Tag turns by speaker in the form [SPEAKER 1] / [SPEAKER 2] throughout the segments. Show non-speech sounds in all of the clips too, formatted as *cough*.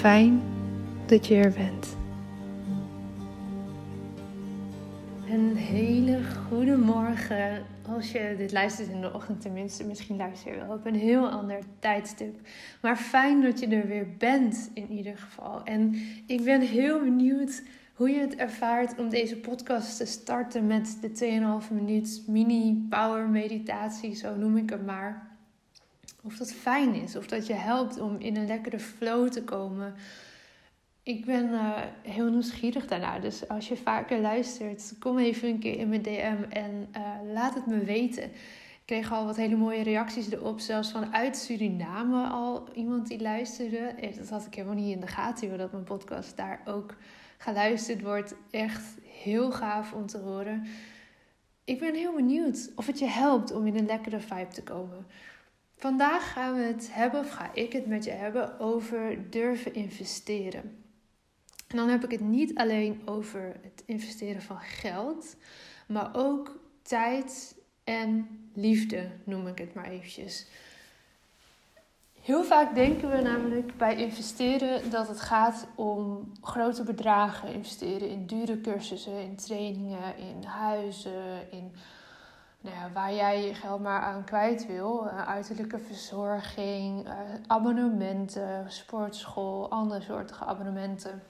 [SPEAKER 1] Fijn dat je er bent. Een hele goede morgen. Als je dit luistert in de ochtend, tenminste, misschien luister je wel op een heel ander tijdstip. Maar fijn dat je er weer bent, in ieder geval. En ik ben heel benieuwd hoe je het ervaart om deze podcast te starten met de 2,5 minuut mini power meditatie, zo noem ik hem maar. Of dat fijn is, of dat je helpt om in een lekkere flow te komen. Ik ben uh, heel nieuwsgierig daarna. Dus als je vaker luistert, kom even een keer in mijn DM en uh, laat het me weten. Ik kreeg al wat hele mooie reacties erop, zelfs vanuit Suriname al iemand die luisterde. Eh, dat had ik helemaal niet in de gaten, hoor, dat mijn podcast daar ook geluisterd wordt. Echt heel gaaf om te horen. Ik ben heel benieuwd of het je helpt om in een lekkere vibe te komen. Vandaag gaan we het hebben, of ga ik het met je hebben, over durven investeren. En dan heb ik het niet alleen over het investeren van geld, maar ook tijd en liefde, noem ik het maar eventjes. Heel vaak denken we namelijk bij investeren dat het gaat om grote bedragen. Investeren in dure cursussen, in trainingen, in huizen, in nou waar jij je geld maar aan kwijt wil. Uh, uiterlijke verzorging, uh, abonnementen, sportschool, andere soorten abonnementen.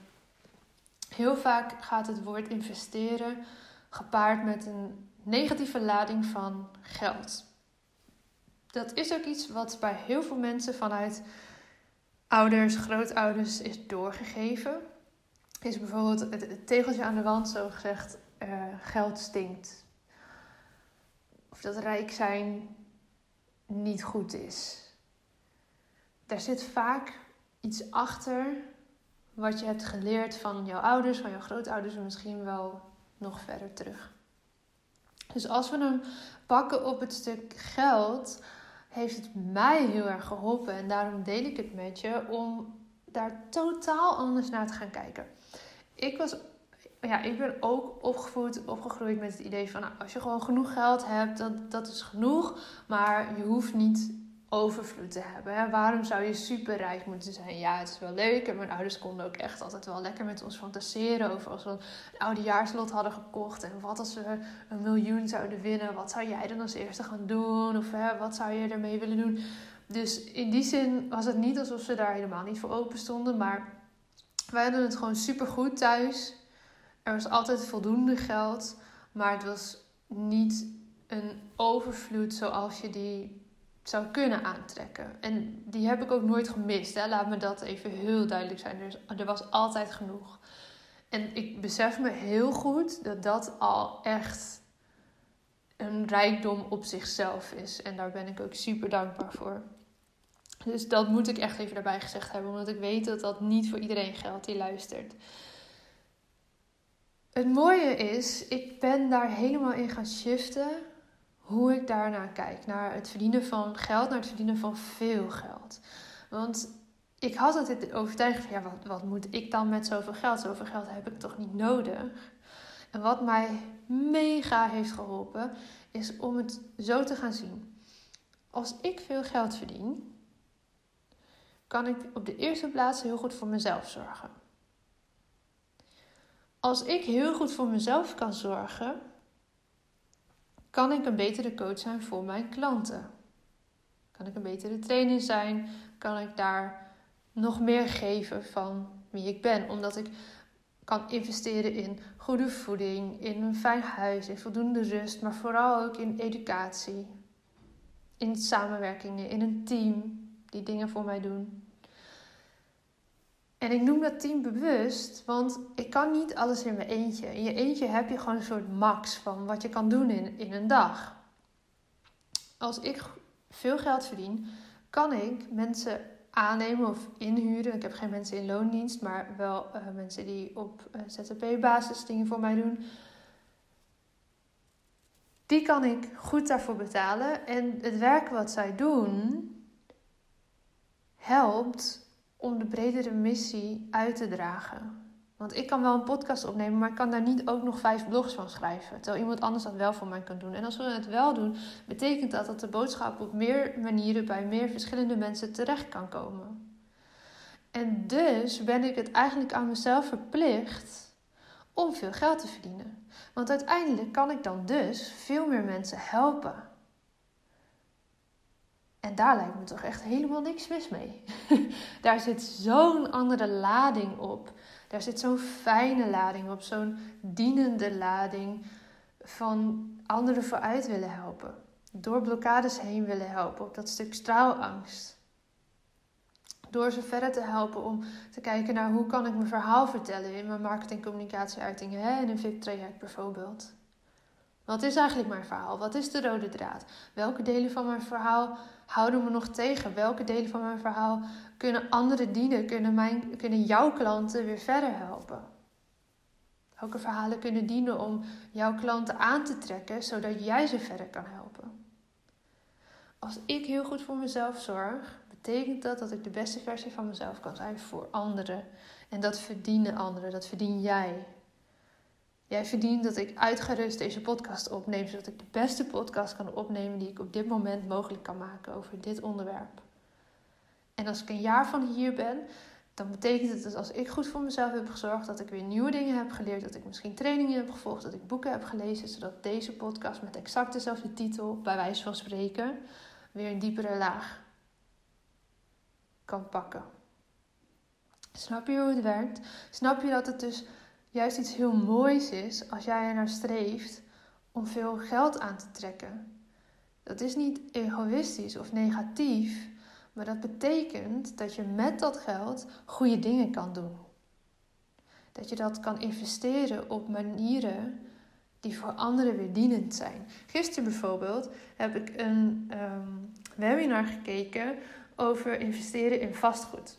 [SPEAKER 1] Heel vaak gaat het woord investeren gepaard met een negatieve lading van geld. Dat is ook iets wat bij heel veel mensen vanuit ouders, grootouders is doorgegeven. Is bijvoorbeeld het, tegeltje aan de wand zo gezegd: uh, geld stinkt. Of dat rijk zijn niet goed is. Daar zit vaak iets achter wat je hebt geleerd van jouw ouders, van jouw grootouders en misschien wel nog verder terug. Dus als we hem pakken op het stuk geld, heeft het mij heel erg geholpen. En daarom deel ik het met je om daar totaal anders naar te gaan kijken. Ik was ja, ik ben ook opgevoed, opgegroeid met het idee van nou, als je gewoon genoeg geld hebt, dan dat is genoeg. Maar je hoeft niet overvloed te hebben. Waarom zou je superrijk moeten zijn? Ja, het is wel leuk. En mijn ouders konden ook echt altijd wel lekker met ons fantaseren over als we een oudejaarslot hadden gekocht. En wat als we een miljoen zouden winnen? Wat zou jij dan als eerste gaan doen? Of hè, wat zou je ermee willen doen? Dus in die zin was het niet alsof ze daar helemaal niet voor open stonden. Maar wij hadden het gewoon super goed thuis. Er was altijd voldoende geld. Maar het was niet een overvloed zoals je die zou kunnen aantrekken. En die heb ik ook nooit gemist. Hè? Laat me dat even heel duidelijk zijn. Er, er was altijd genoeg. En ik besef me heel goed dat dat al echt een rijkdom op zichzelf is. En daar ben ik ook super dankbaar voor. Dus dat moet ik echt even daarbij gezegd hebben, omdat ik weet dat dat niet voor iedereen geldt die luistert. Het mooie is, ik ben daar helemaal in gaan shiften hoe ik daarnaar kijk. Naar het verdienen van geld, naar het verdienen van veel geld. Want ik had altijd de overtuiging van, ja, wat, wat moet ik dan met zoveel geld? Zoveel geld heb ik toch niet nodig? En wat mij mega heeft geholpen, is om het zo te gaan zien. Als ik veel geld verdien, kan ik op de eerste plaats heel goed voor mezelf zorgen. Als ik heel goed voor mezelf kan zorgen, kan ik een betere coach zijn voor mijn klanten? Kan ik een betere trainer zijn? Kan ik daar nog meer geven van wie ik ben? Omdat ik kan investeren in goede voeding, in een fijn huis, in voldoende rust, maar vooral ook in educatie, in samenwerkingen, in een team die dingen voor mij doen. En ik noem dat team bewust, want ik kan niet alles in mijn eentje. In je eentje heb je gewoon een soort max van wat je kan doen in, in een dag. Als ik veel geld verdien, kan ik mensen aannemen of inhuren. Ik heb geen mensen in loondienst, maar wel uh, mensen die op uh, ZZP-basis dingen voor mij doen. Die kan ik goed daarvoor betalen. En het werk wat zij doen helpt om de bredere missie uit te dragen. Want ik kan wel een podcast opnemen, maar ik kan daar niet ook nog vijf blogs van schrijven. Terwijl iemand anders dat wel voor mij kan doen. En als we het wel doen, betekent dat dat de boodschap op meer manieren bij meer verschillende mensen terecht kan komen. En dus ben ik het eigenlijk aan mezelf verplicht om veel geld te verdienen. Want uiteindelijk kan ik dan dus veel meer mensen helpen. En daar lijkt me toch echt helemaal niks mis mee. *laughs* daar zit zo'n andere lading op. Daar zit zo'n fijne lading op, zo'n dienende lading van anderen vooruit willen helpen. Door blokkades heen willen helpen op dat stuk straalangst. Door ze verder te helpen om te kijken naar hoe kan ik mijn verhaal vertellen in mijn marketing communicatieuitingen hè, in een VIP-traject bijvoorbeeld. Wat is eigenlijk mijn verhaal? Wat is de rode draad? Welke delen van mijn verhaal houden me nog tegen? Welke delen van mijn verhaal kunnen anderen dienen? Kunnen, mijn, kunnen jouw klanten weer verder helpen? Welke verhalen kunnen dienen om jouw klanten aan te trekken, zodat jij ze verder kan helpen? Als ik heel goed voor mezelf zorg, betekent dat dat ik de beste versie van mezelf kan zijn voor anderen. En dat verdienen anderen, dat verdien jij. Jij verdient dat ik uitgerust deze podcast opneem, zodat ik de beste podcast kan opnemen die ik op dit moment mogelijk kan maken over dit onderwerp. En als ik een jaar van hier ben, dan betekent het dat als ik goed voor mezelf heb gezorgd, dat ik weer nieuwe dingen heb geleerd, dat ik misschien trainingen heb gevolgd, dat ik boeken heb gelezen, zodat deze podcast met exact dezelfde titel, bij wijze van spreken, weer een diepere laag kan pakken. Snap je hoe het werkt? Snap je dat het dus juist iets heel moois is als jij er naar streeft om veel geld aan te trekken. Dat is niet egoïstisch of negatief, maar dat betekent dat je met dat geld goede dingen kan doen. Dat je dat kan investeren op manieren die voor anderen weer dienend zijn. Gisteren bijvoorbeeld heb ik een um, webinar gekeken over investeren in vastgoed.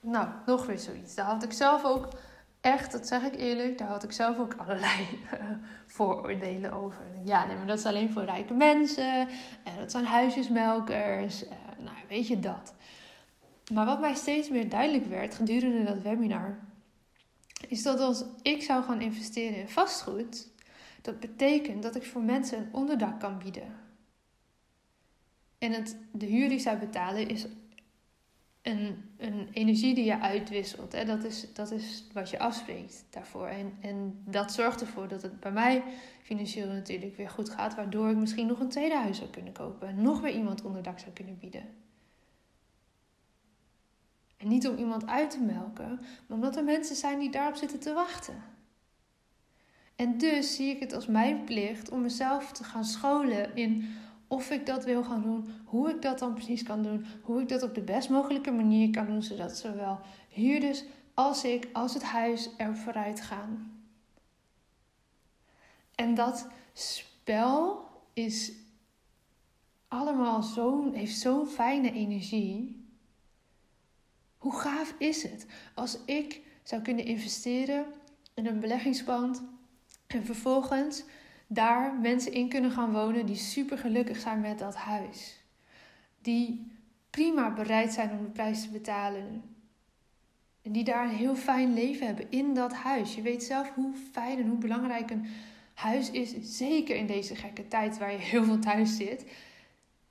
[SPEAKER 1] Nou, nog weer zoiets. Daar had ik zelf ook echt, dat zeg ik eerlijk, daar had ik zelf ook allerlei vooroordelen over. Ja, nee, maar dat is alleen voor rijke mensen. En dat zijn huisjesmelkers. nou, weet je dat. Maar wat mij steeds meer duidelijk werd gedurende dat webinar, is dat als ik zou gaan investeren in vastgoed, dat betekent dat ik voor mensen een onderdak kan bieden. En het, de huur die zij betalen is een, een energie die je uitwisselt. Hè? Dat, is, dat is wat je afspreekt daarvoor. En, en dat zorgt ervoor dat het bij mij financieel natuurlijk weer goed gaat. Waardoor ik misschien nog een tweede huis zou kunnen kopen. En nog weer iemand onderdak zou kunnen bieden. En niet om iemand uit te melken, maar omdat er mensen zijn die daarop zitten te wachten. En dus zie ik het als mijn plicht om mezelf te gaan scholen in of ik dat wil gaan doen, hoe ik dat dan precies kan doen, hoe ik dat op de best mogelijke manier kan doen, zodat zowel huurders als ik, als het huis er vooruit gaan. En dat spel is allemaal zo'n, heeft zo'n fijne energie. Hoe gaaf is het als ik zou kunnen investeren in een beleggingspand en vervolgens daar mensen in kunnen gaan wonen die super gelukkig zijn met dat huis. Die prima bereid zijn om de prijs te betalen. En die daar een heel fijn leven hebben in dat huis. Je weet zelf hoe fijn en hoe belangrijk een huis is. Zeker in deze gekke tijd waar je heel veel thuis zit.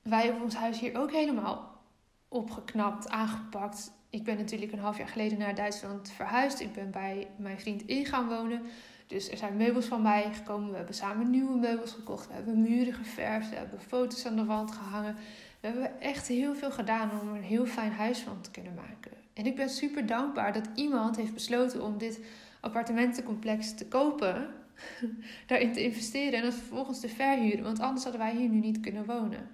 [SPEAKER 1] Wij hebben ons huis hier ook helemaal opgeknapt, aangepakt. Ik ben natuurlijk een half jaar geleden naar Duitsland verhuisd. Ik ben bij mijn vriend in gaan wonen. Dus er zijn meubels van mij gekomen. We hebben samen nieuwe meubels gekocht. We hebben muren geverfd. We hebben foto's aan de wand gehangen. We hebben echt heel veel gedaan om er een heel fijn huis van te kunnen maken. En ik ben super dankbaar dat iemand heeft besloten om dit appartementencomplex te kopen. *laughs* daarin te investeren en het vervolgens te verhuren. Want anders hadden wij hier nu niet kunnen wonen.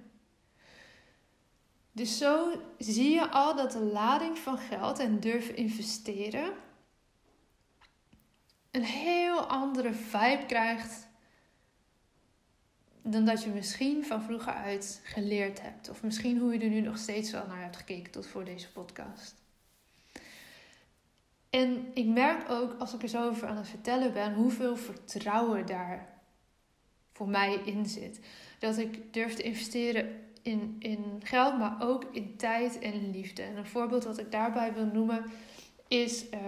[SPEAKER 1] Dus zo zie je al dat de lading van geld en durven investeren een heel andere vibe krijgt dan dat je misschien van vroeger uit geleerd hebt. Of misschien hoe je er nu nog steeds wel naar hebt gekeken tot voor deze podcast. En ik merk ook als ik er zo over aan het vertellen ben, hoeveel vertrouwen daar voor mij in zit. Dat ik durf te investeren in, in geld, maar ook in tijd en liefde. En een voorbeeld wat ik daarbij wil noemen is uh,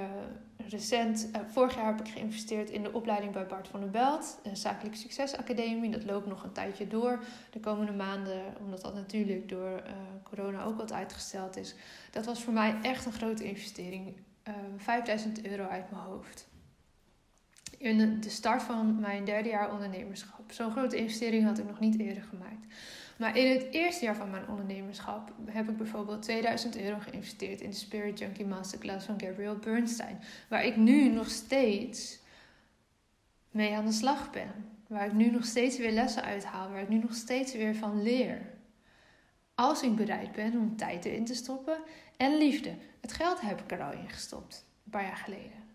[SPEAKER 1] recent, uh, vorig jaar heb ik geïnvesteerd in de opleiding bij Bart van der Belt, een zakelijk succesacademie. Dat loopt nog een tijdje door de komende maanden, omdat dat natuurlijk door uh, corona ook wat uitgesteld is. Dat was voor mij echt een grote investering. 5000 euro uit mijn hoofd. In de start van mijn derde jaar ondernemerschap. Zo'n grote investering had ik nog niet eerder gemaakt. Maar in het eerste jaar van mijn ondernemerschap heb ik bijvoorbeeld 2000 euro geïnvesteerd in de Spirit Junkie Masterclass van Gabrielle Bernstein. Waar ik nu nog steeds mee aan de slag ben. Waar ik nu nog steeds weer lessen uithaal. Waar ik nu nog steeds weer van leer. Als ik bereid ben om tijd erin te stoppen en liefde. Het geld heb ik er al in gestopt, een paar jaar geleden.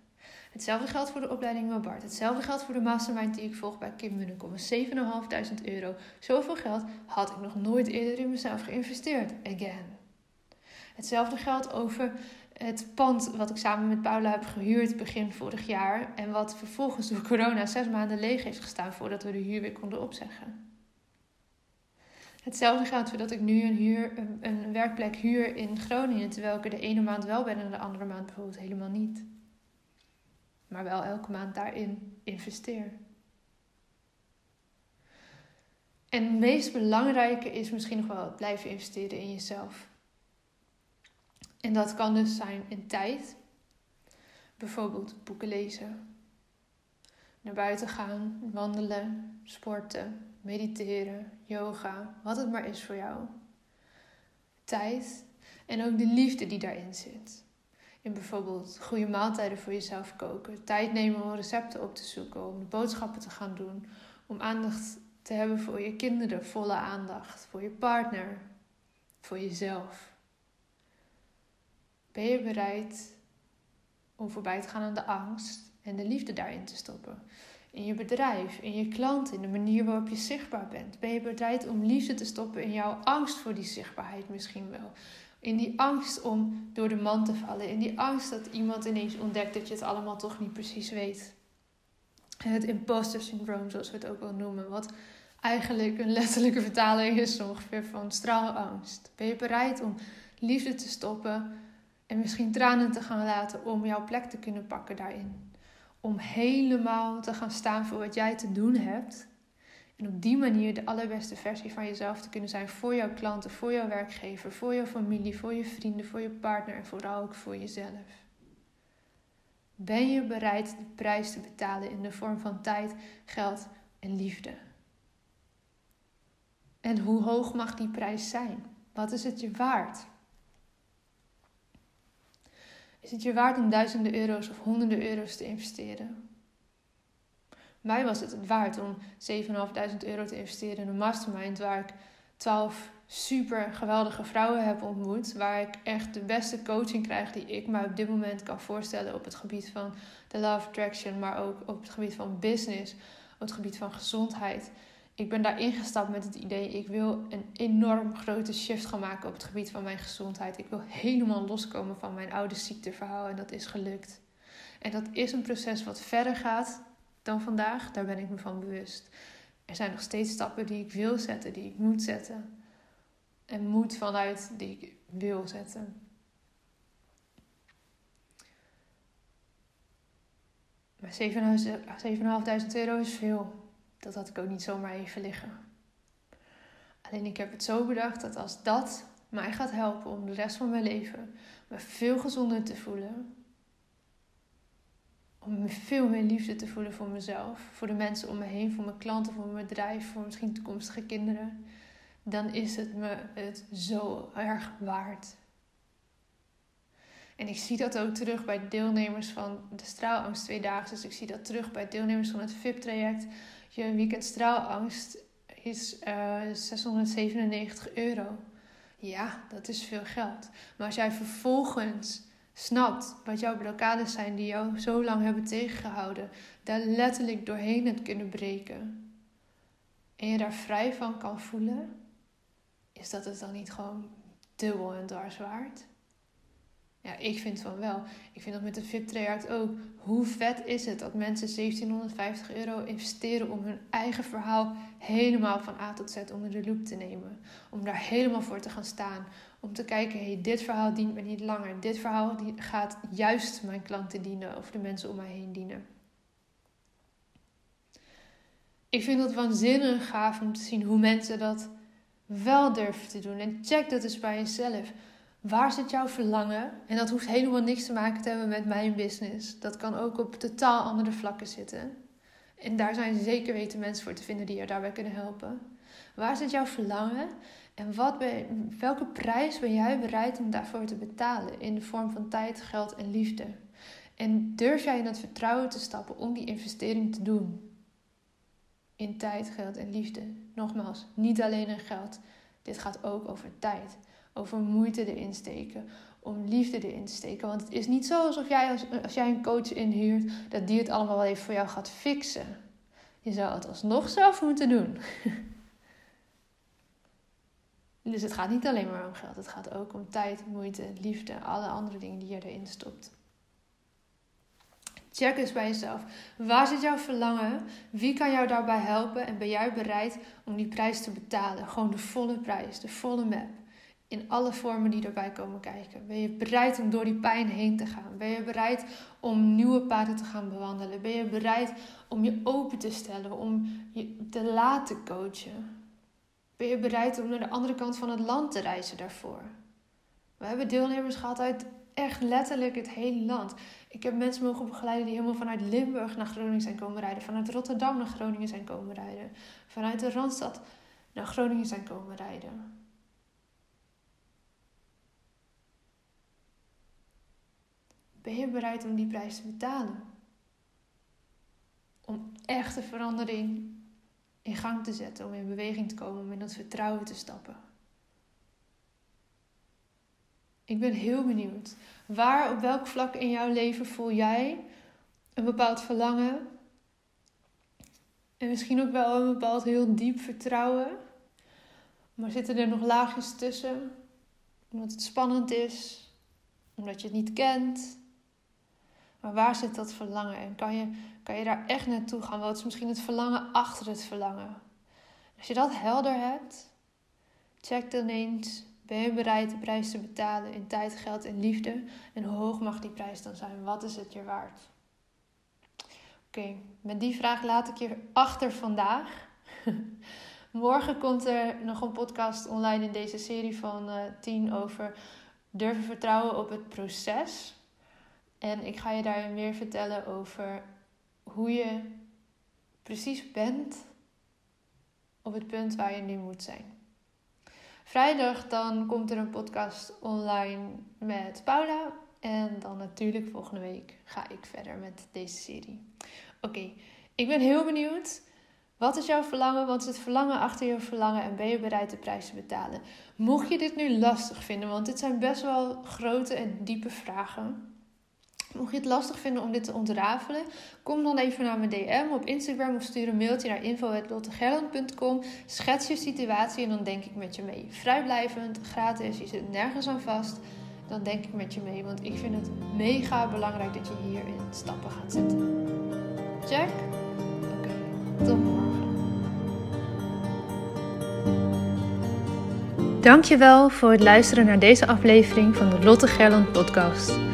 [SPEAKER 1] Hetzelfde geldt voor de opleiding van Bart. Hetzelfde geldt voor de mastermind die ik volg bij Kim Munnekom. 7.500 euro. Zoveel geld had ik nog nooit eerder in mezelf geïnvesteerd. Again. Hetzelfde geldt over het pand wat ik samen met Paula heb gehuurd begin vorig jaar. En wat vervolgens door corona zes maanden leeg heeft gestaan voordat we de huur weer konden opzeggen. Hetzelfde geldt voor dat ik nu een, huur, een werkplek huur in Groningen, terwijl ik er de ene maand wel ben en de andere maand bijvoorbeeld helemaal niet maar wel elke maand daarin investeer. En het meest belangrijke is misschien nog wel het blijven investeren in jezelf. En dat kan dus zijn in tijd. Bijvoorbeeld boeken lezen. Naar buiten gaan, wandelen, sporten, mediteren, yoga, wat het maar is voor jou. Tijd en ook de liefde die daarin zit in bijvoorbeeld goede maaltijden voor jezelf koken. Tijd nemen om recepten op te zoeken, om boodschappen te gaan doen. Om aandacht te hebben voor je kinderen, volle aandacht. Voor je partner, voor jezelf. Ben je bereid om voorbij te gaan aan de angst en de liefde daarin te stoppen? In je bedrijf, in je klant, in de manier waarop je zichtbaar bent. Ben je bereid om liefde te stoppen in jouw angst voor die zichtbaarheid misschien wel? In die angst om door de man te vallen. In die angst dat iemand ineens ontdekt dat je het allemaal toch niet precies weet. Het imposter syndroom, zoals we het ook wel noemen. Wat eigenlijk een letterlijke vertaling is ongeveer van straalangst. Ben je bereid om liefde te stoppen en misschien tranen te gaan laten om jouw plek te kunnen pakken daarin? Om helemaal te gaan staan voor wat jij te doen hebt. En op die manier de allerbeste versie van jezelf te kunnen zijn voor jouw klanten, voor jouw werkgever, voor jouw familie, voor je vrienden, voor je partner en vooral ook voor jezelf. Ben je bereid de prijs te betalen in de vorm van tijd, geld en liefde? En hoe hoog mag die prijs zijn? Wat is het je waard? Is het je waard om duizenden euro's of honderden euro's te investeren? Mij was het het waard om 7.500 euro te investeren in een mastermind waar ik 12 super geweldige vrouwen heb ontmoet. Waar ik echt de beste coaching krijg die ik me op dit moment kan voorstellen op het gebied van de love attraction, maar ook op het gebied van business, op het gebied van gezondheid. Ik ben daar ingestapt met het idee, ik wil een enorm grote shift gaan maken op het gebied van mijn gezondheid. Ik wil helemaal loskomen van mijn oude ziekteverhaal en dat is gelukt. En dat is een proces wat verder gaat dan vandaag, daar ben ik me van bewust. Er zijn nog steeds stappen die ik wil zetten, die ik moet zetten. En moet vanuit die ik wil zetten. Maar 7.500 euro is veel. Dat had ik ook niet zomaar even liggen. Alleen ik heb het zo bedacht dat als dat mij gaat helpen om de rest van mijn leven me veel gezonder te voelen, om veel meer liefde te voelen voor mezelf, voor de mensen om me heen, voor mijn klanten, voor mijn bedrijf, voor misschien toekomstige kinderen, dan is het me het zo erg waard. En ik zie dat ook terug bij deelnemers van de straalangst tweedaagse. Dus ik zie dat terug bij deelnemers van het VIP-traject. Je weekend straalangst is uh, eh, 697 euro. Ja, dat is veel geld. Maar als jij vervolgens snapt wat jouw blokkades zijn die jou zo lang hebben tegengehouden, daar letterlijk doorheen hebt kunnen breken en je daar vrij van kan voelen, is dat het dan niet gewoon dubbel en dwars waard? Ja, ik vind van wel. Ik vind dat met de VIP-traject ook. Hoe vet is het dat mensen 1750 euro investeren om hun eigen verhaal helemaal van A tot Z onder de loep te nemen. Om daar helemaal voor te gaan staan. Om te kijken, hey, dit verhaal dient me niet langer. Dit verhaal gaat juist mijn klanten dienen of de mensen om mij heen dienen. Ik vind het waanzinnig gaaf om te zien hoe mensen dat wel durven te doen. En check dat eens bij jezelf. Waar zit jouw verlangen? En dat hoeft helemaal niks te maken te hebben met mijn business. Dat kan ook op totaal andere vlakken zitten. En daar zijn zeker weten mensen voor te vinden die je daarbij kunnen helpen. Waar zit jouw verlangen? En wat ben, welke prijs ben jij bereid om daarvoor te betalen in de vorm van tijd, geld en liefde? En durf jij in het vertrouwen te stappen om die investering te doen? In tijd, geld en liefde. Nogmaals, niet alleen in geld. Dit gaat ook over tijd over moeite erin steken, om liefde erin te steken. Want het is niet zo alsof jij, als, als jij een coach inhuurt, dat die het allemaal wel even voor jou gaat fixen. Je zou het alsnog zelf moeten doen. *laughs* dus het gaat niet alleen maar om geld, het gaat ook om tijd, moeite, liefde, alle andere dingen die je erin stopt. Check eens bij jezelf. Waar zit jouw verlangen? Wie kan jou daarbij helpen? En ben jij bereid om die prijs te betalen? Gewoon de volle prijs, de volle map in alle vormen die erbij komen kijken? Ben je bereid om door die pijn heen te gaan? Ben je bereid om nieuwe paden te gaan bewandelen? Ben je bereid om je open te stellen, om je te laten coachen? Ben je bereid om naar de andere kant van het land te reizen daarvoor? We hebben deelnemers gehad uit echt letterlijk het hele land. Ik heb mensen mogen begeleiden die helemaal vanuit Limburg naar Groningen zijn komen rijden, vanuit Rotterdam naar Groningen zijn komen rijden, vanuit de Randstad naar Groningen zijn komen rijden. Ben je bereid om die prijs te betalen? Om echte verandering in gang te zetten, om in beweging te komen, om in dat vertrouwen te stappen. Ik ben heel benieuwd. Waar, op welk vlak in jouw leven voel jij een bepaald verlangen? En misschien ook wel een bepaald heel diep vertrouwen. Maar zitten er nog laagjes tussen? Omdat het spannend is, omdat je het niet kent, maar waar zit dat verlangen en kan je, kan je daar echt naartoe gaan? Wat is misschien het verlangen achter het verlangen? Als je dat helder hebt, check dan eens: ben je bereid de prijs te betalen in tijd, geld en liefde? En hoe hoog mag die prijs dan zijn? Wat is het je waard? Oké, met die vraag laat ik je achter vandaag. *laughs* Morgen komt er nog een podcast online in deze serie van uh, 10 over durven vertrouwen op het proces. En ik ga je daar meer vertellen over hoe je precies bent op het punt waar je nu moet zijn. Vrijdag dan komt er een podcast online met Paula. En dan natuurlijk volgende week ga ik verder met deze serie. Oké, ik ben heel benieuwd. Wat is jouw verlangen? Wat is het verlangen achter je verlangen? En ben je bereid de prijs te betalen? Mocht je dit nu lastig vinden, want dit zijn best wel grote en diepe vragen. Mocht je het lastig vinden om dit te ontrafelen, kom dan even naar mijn DM op Instagram of stuur een mailtje naar info.lottegerland.com. Schets je situatie en dan denk ik met je mee. Vrijblijvend, gratis, je zit nergens aan vast. Dan denk ik met je mee, want ik vind het mega belangrijk dat je hierin stappen gaat zetten. Check? Oké, tot morgen. Dankjewel voor het luisteren naar deze aflevering van de Lotte Gerland podcast.